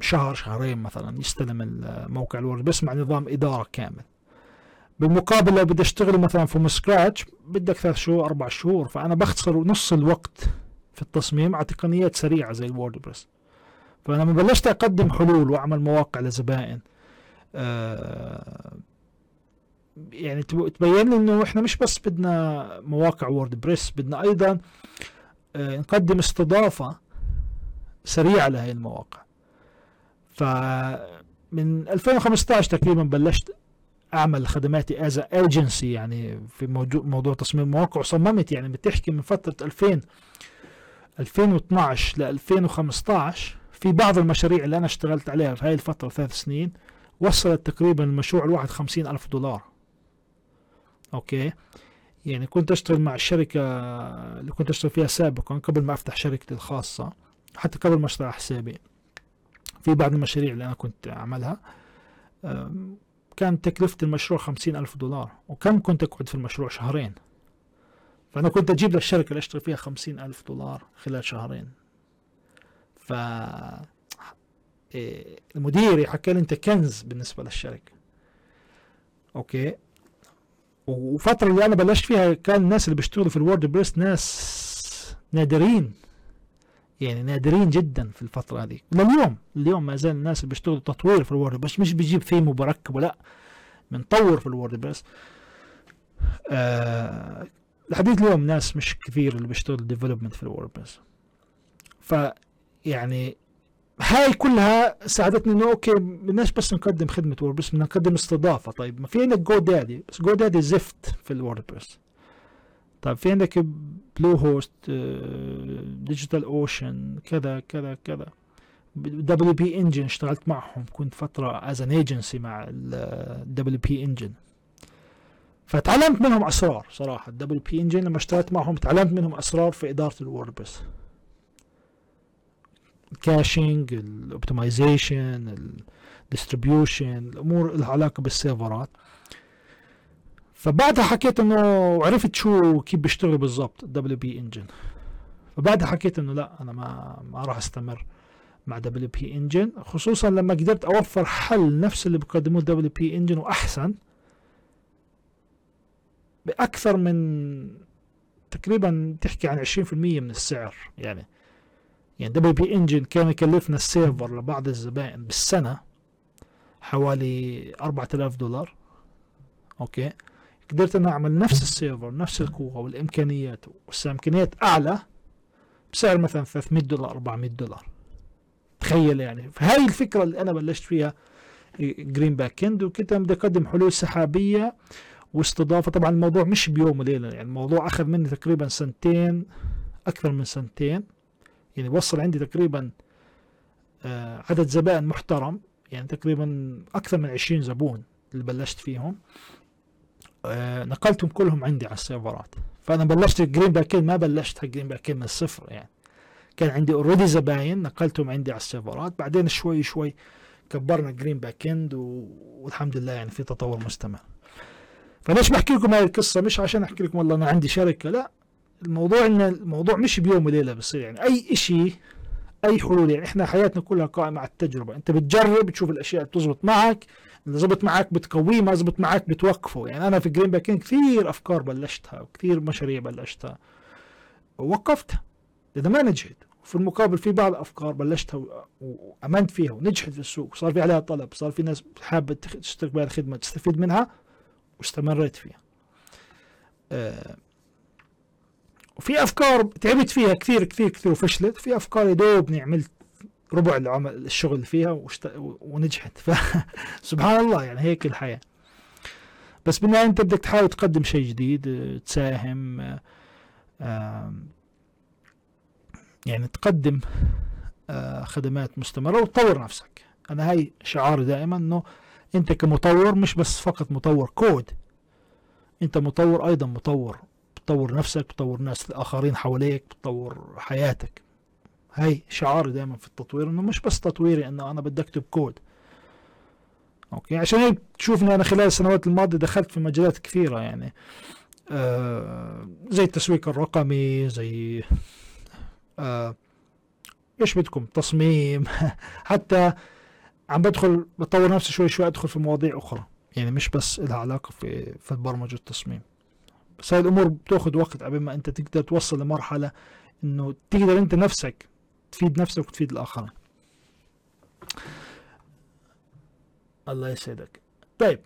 شهر شهرين مثلا يستلم الموقع ال WordPress مع نظام إدارة كامل. بالمقابل لو بدي اشتغل مثلا from scratch بدك ثلاث شهور أربع شهور فأنا بختصر نص الوقت في التصميم على تقنيات سريعة زي ال WordPress فلما بلشت أقدم حلول وأعمل مواقع لزبائن. آه يعني تبين لي إنه إحنا مش بس بدنا مواقع WordPress بدنا أيضا آه نقدم استضافة سريعة لهي المواقع. فمن 2015 تقريبا بلشت أعمل خدماتي as agency يعني في موضوع موضوع تصميم المواقع وصممت يعني بتحكي من فترة 2000 2012 ل 2015 في بعض المشاريع اللي أنا اشتغلت عليها في هاي الفترة ثلاث سنين وصلت تقريبا المشروع الواحد خمسين ألف دولار. okay؟ يعني كنت أشتغل مع الشركة اللي كنت أشتغل فيها سابقا قبل ما أفتح شركتي الخاصة حتى قبل ما أشتغل حسابي. في بعض المشاريع اللي أنا كنت أعملها كانت تكلفة المشروع خمسين ألف دولار وكم كنت أقعد في المشروع؟ شهرين. فأنا كنت أجيب للشركة اللي أشتغل فيها خمسين ألف دولار خلال شهرين. ف إيه، المدير حكى لي أنت كنز بالنسبة للشركة. okay؟ وفترة اللي أنا بلشت فيها كان الناس اللي بيشتغلوا في ال WordPress ناس نادرين. يعني نادرين جدا في الفترة هذه. لليوم اليوم ما زال الناس اللي بيشتغلوا تطوير في ال WordPress مش بيجيب ثيم وبركبه لا. بنطور في ال WordPress. آه لحديث اليوم ناس مش كثير اللي بيشتغلوا development في ال WordPress. ف يعني هاي كلها ساعدتني إنه okay بدناش بس نقدم خدمة WordPress بدنا نقدم استضافة. طيب ما في عندك GoDaddy بس GoDaddy زفت في ال WordPress طيب في عندك Bluehost DigitalOcean كذا كذا كذا. WP Engine اشتغلت معهم كنت فترة as an agency مع ال WP Engine فتعلمت منهم أسرار صراحة. ال WP Engine لما اشتغلت معهم تعلمت منهم أسرار في إدارة الووردبريس الكاشنج الاوبتمايزيشن الديستريبيوشن الأمور لها علاقة بالسيرفرات. فبعدها حكيت إنه عرفت شو كيف بيشتغلوا بالضبط ال WP Engine فبعدها حكيت إنه لا أنا ما ما راح أستمر مع WP Engine خصوصا لما قدرت أوفر حل نفس اللي بيقدموه WP Engine وأحسن بأكثر من تقريبا تحكي عن 20% من السعر. يعني يعني WP Engine كان يكلفنا ال server لبعض الزبائن بالسنة حوالي 4000 دولار. okay؟ قدرت أنا أعمل نفس ال server نفس القوة والإمكانيات بس امكانيات أعلى بسعر مثلا 300 دولار 400 دولار. تخيل يعني. فهاي الفكرة اللي أنا بلشت فيها Green Backend وكنت بدي أقدم حلول سحابية واستضافة. طبعا الموضوع مش بيوم وليلة يعني الموضوع أخذ مني تقريبا سنتين أكثر من سنتين. يعني وصل عندي تقريبا آه عدد زبائن محترم. يعني تقريبا أكثر من 20 زبون اللي بلشت فيهم. نقلتهم كلهم عندي على السيرفرات. فأنا بلشت Green Back ما بلشت Green Back من الصفر يعني. كان عندي already زباين نقلتهم عندي على السيرفرات. بعدين شوي شوي كبرنا Green Backend والحمد لله يعني في تطور مستمر. فليش بحكي لكم هاي القصة؟ مش عشان أحكي لكم والله أنا عندي شركة لا. الموضوع إن الموضوع مش بيوم وليلة بصير يعني. أي شيء أي حلول يعني. إحنا حياتنا كلها قائمة على التجربة. أنت بتجرب بتشوف الأشياء بتزبط معك. إذا زبط معك بتقويه ما زبط معك بتوقفه. يعني أنا في جرين باك كثير أفكار بلشتها وكثير مشاريع بلشتها. ووقفتها اذا ما نجحت. وفي المقابل في بعض الافكار بلشتها وأمنت فيها ونجحت في السوق. صار في عليها طلب صار في ناس حابة تشترك بهذه الخدمة تستفيد منها واستمريت فيها. أه وفي أفكار تعبت فيها كثير كثير كثير وفشلت. في أفكار يدوبني عملت ربع العمل الشغل فيها وشت... ونجحت. فسبحان الله يعني هيك الحياة. بس بالنهاية أنت بدك تحاول تقدم شيء جديد تساهم يعني تقدم خدمات مستمرة وتطور نفسك. أنا هاي شعاري دائما إنه أنت كمطور مش بس فقط مطور كود. أنت مطور أيضا مطور بتطور نفسك بتطور ناس الآخرين حواليك بتطور حياتك. هاي شعاري دائما في التطوير إنه مش بس تطويري إنه أنا بدي أكتب كود. أوكي؟ عشان هيك تشوفني أنا خلال السنوات الماضية دخلت في مجالات كثيرة يعني. آه زي التسويق الرقمي زي آه إيش بدكم؟ تصميم. حتى عم بدخل بطور نفسي شوي شوي أدخل في مواضيع أخرى. يعني مش بس لها علاقة في في البرمجة والتصميم. بس هاي الأمور بتأخذ وقت قبل ما أنت تقدر توصل لمرحلة إنه تقدر أنت نفسك تفيد نفسك وتفيد الآخرين. الله يسعدك. طيب.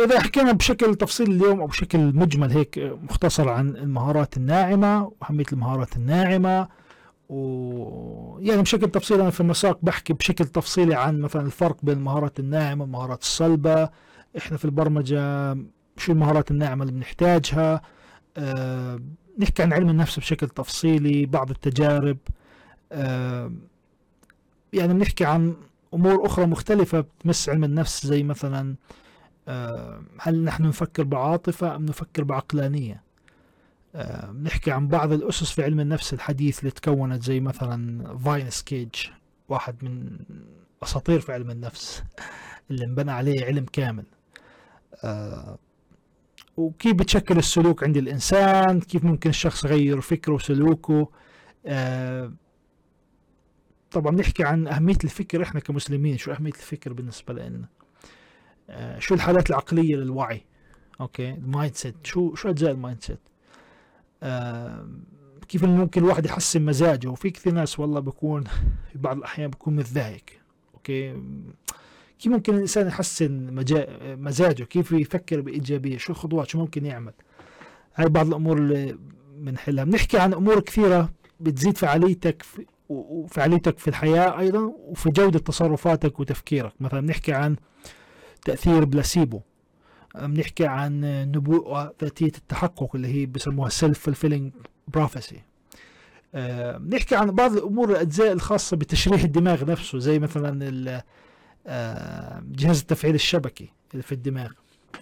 إذا حكينا بشكل تفصيلي اليوم أو بشكل مجمل هيك مختصر عن المهارات الناعمة وأهمية المهارات الناعمة و يعني بشكل تفصيلي أنا في المساق بحكي بشكل تفصيلي عن مثلا الفرق بين المهارات الناعمة والمهارات الصلبه إحنا في البرمجة شو المهارات الناعمة اللي بنحتاجها؟ نحكي عن علم النفس بشكل تفصيلي بعض التجارب أه يعني بنحكي عن أمور أخرى مختلفة بتمس علم النفس زي مثلا أه هل نحن نفكر بعاطفة أم نفكر بعقلانية؟ بنحكي عن بعض الأسس في علم النفس الحديث اللي تكونت زي مثلا فاين سكيج واحد من أساطير في علم النفس اللي انبنى عليه علم كامل. آه، وكيف بتشكل السلوك عند الإنسان كيف ممكن الشخص يغير فكره وسلوكه. آه، طبعا بنحكي عن أهمية الفكر إحنا كمسلمين شو أهمية الفكر بالنسبة لنا؟ آه، شو الحالات العقلية للوعي؟ أوكي ال mindset شو شو أجزاء ال mindset كيف ممكن الواحد يحسن مزاجه؟ وفي كثير ناس والله بكون في بعض الأحيان بكون متضايق. أوكي كيف ممكن الإنسان يحسن مزاجه؟ كيف يفكر بإيجابية؟ شو الخطوات؟ شو ممكن يعمل؟ هاي بعض الأمور اللي بنحلها بنحكي عن أمور كثيرة بتزيد فعاليتك وفعاليتك في الحياة أيضا وفي جودة تصرفاتك وتفكيرك. مثلا بنحكي عن تأثير بلاسيبو. بنحكي عن نبوءة ذاتية التحقق اللي هي بسموها self fulfilling prophecy بنحكي عن بعض الأمور الأجزاء الخاصة بتشريح الدماغ نفسه زي مثلا جهاز التفعيل الشبكي اللي في الدماغ.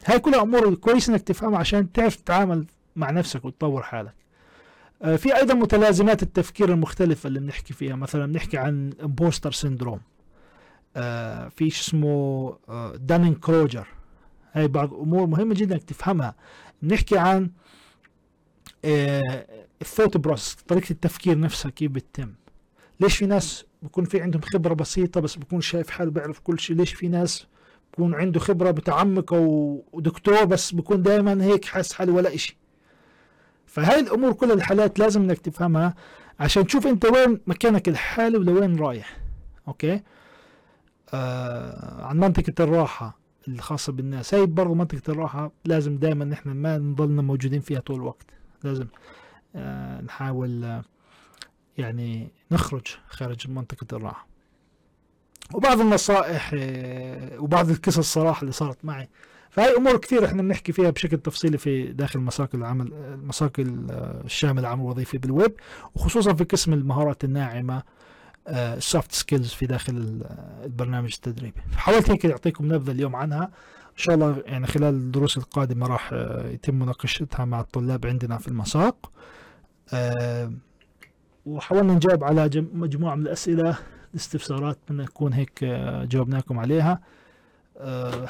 هاي كلها أمور كويس إنك تفهمها عشان تعرف تتعامل مع نفسك وتطور حالك. آه، في أيضا متلازمات التفكير المختلفة اللي بنحكي فيها. مثلا بنحكي عن impostor syndrome آه، في شو اسمه Dunning Kruger هاي بعض أمور مهمة جدا إنك تفهمها. بنحكي عن ال thought process طريقة التفكير نفسها كيف بتتم. ليش في ناس بكون في عندهم خبرة بسيطة بس بكون شايف حاله بيعرف كل شيء؟ ليش في ناس بكون عنده خبرة متعمقة ودكتور بس بكون دائما هيك حاسس حاله ولا إشي؟ فهاي الأمور كل الحالات لازم إنك تفهمها عشان تشوف أنت وين مكانك الحالي ولوين رايح. أوكي؟ آه عن منطقة الراحة الخاصة بالناس. هاي برضو منطقة الراحة لازم دائما نحن ما نضلنا موجودين فيها طول الوقت. لازم آه نحاول آه يعني نخرج خارج منطقة الراحة. وبعض النصائح آه وبعض القصص الصراحة اللي صارت معي. فهي أمور كثير إحنا بنحكي فيها بشكل تفصيلي في داخل مساق العمل مساق الشامل العمل الوظيفي بالويب وخصوصا في قسم المهارات الناعمة ال soft آه، skills في داخل البرنامج التدريبي. حاولت هيك أعطيكم نبذة اليوم عنها. إن شاء الله يعني خلال الدروس القادمة راح آه، يتم مناقشتها مع الطلاب عندنا في المساق. آه، وحاولنا نجاوب على مجموعة من الأسئلة الاستفسارات من نكون هيك جاوبناكم عليها.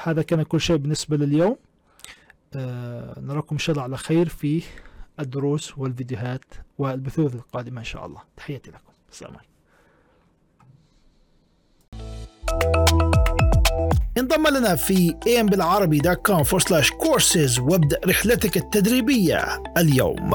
هذا كان كل شيء بالنسبة لليوم. نراكم إن شاء الله على خير في الدروس والفيديوهات والبثوث القادمة إن شاء الله. تحياتي لكم. السلام عليكم. انضم لنا في ambilعربي.com/courses وابدأ رحلتك التدريبية اليوم.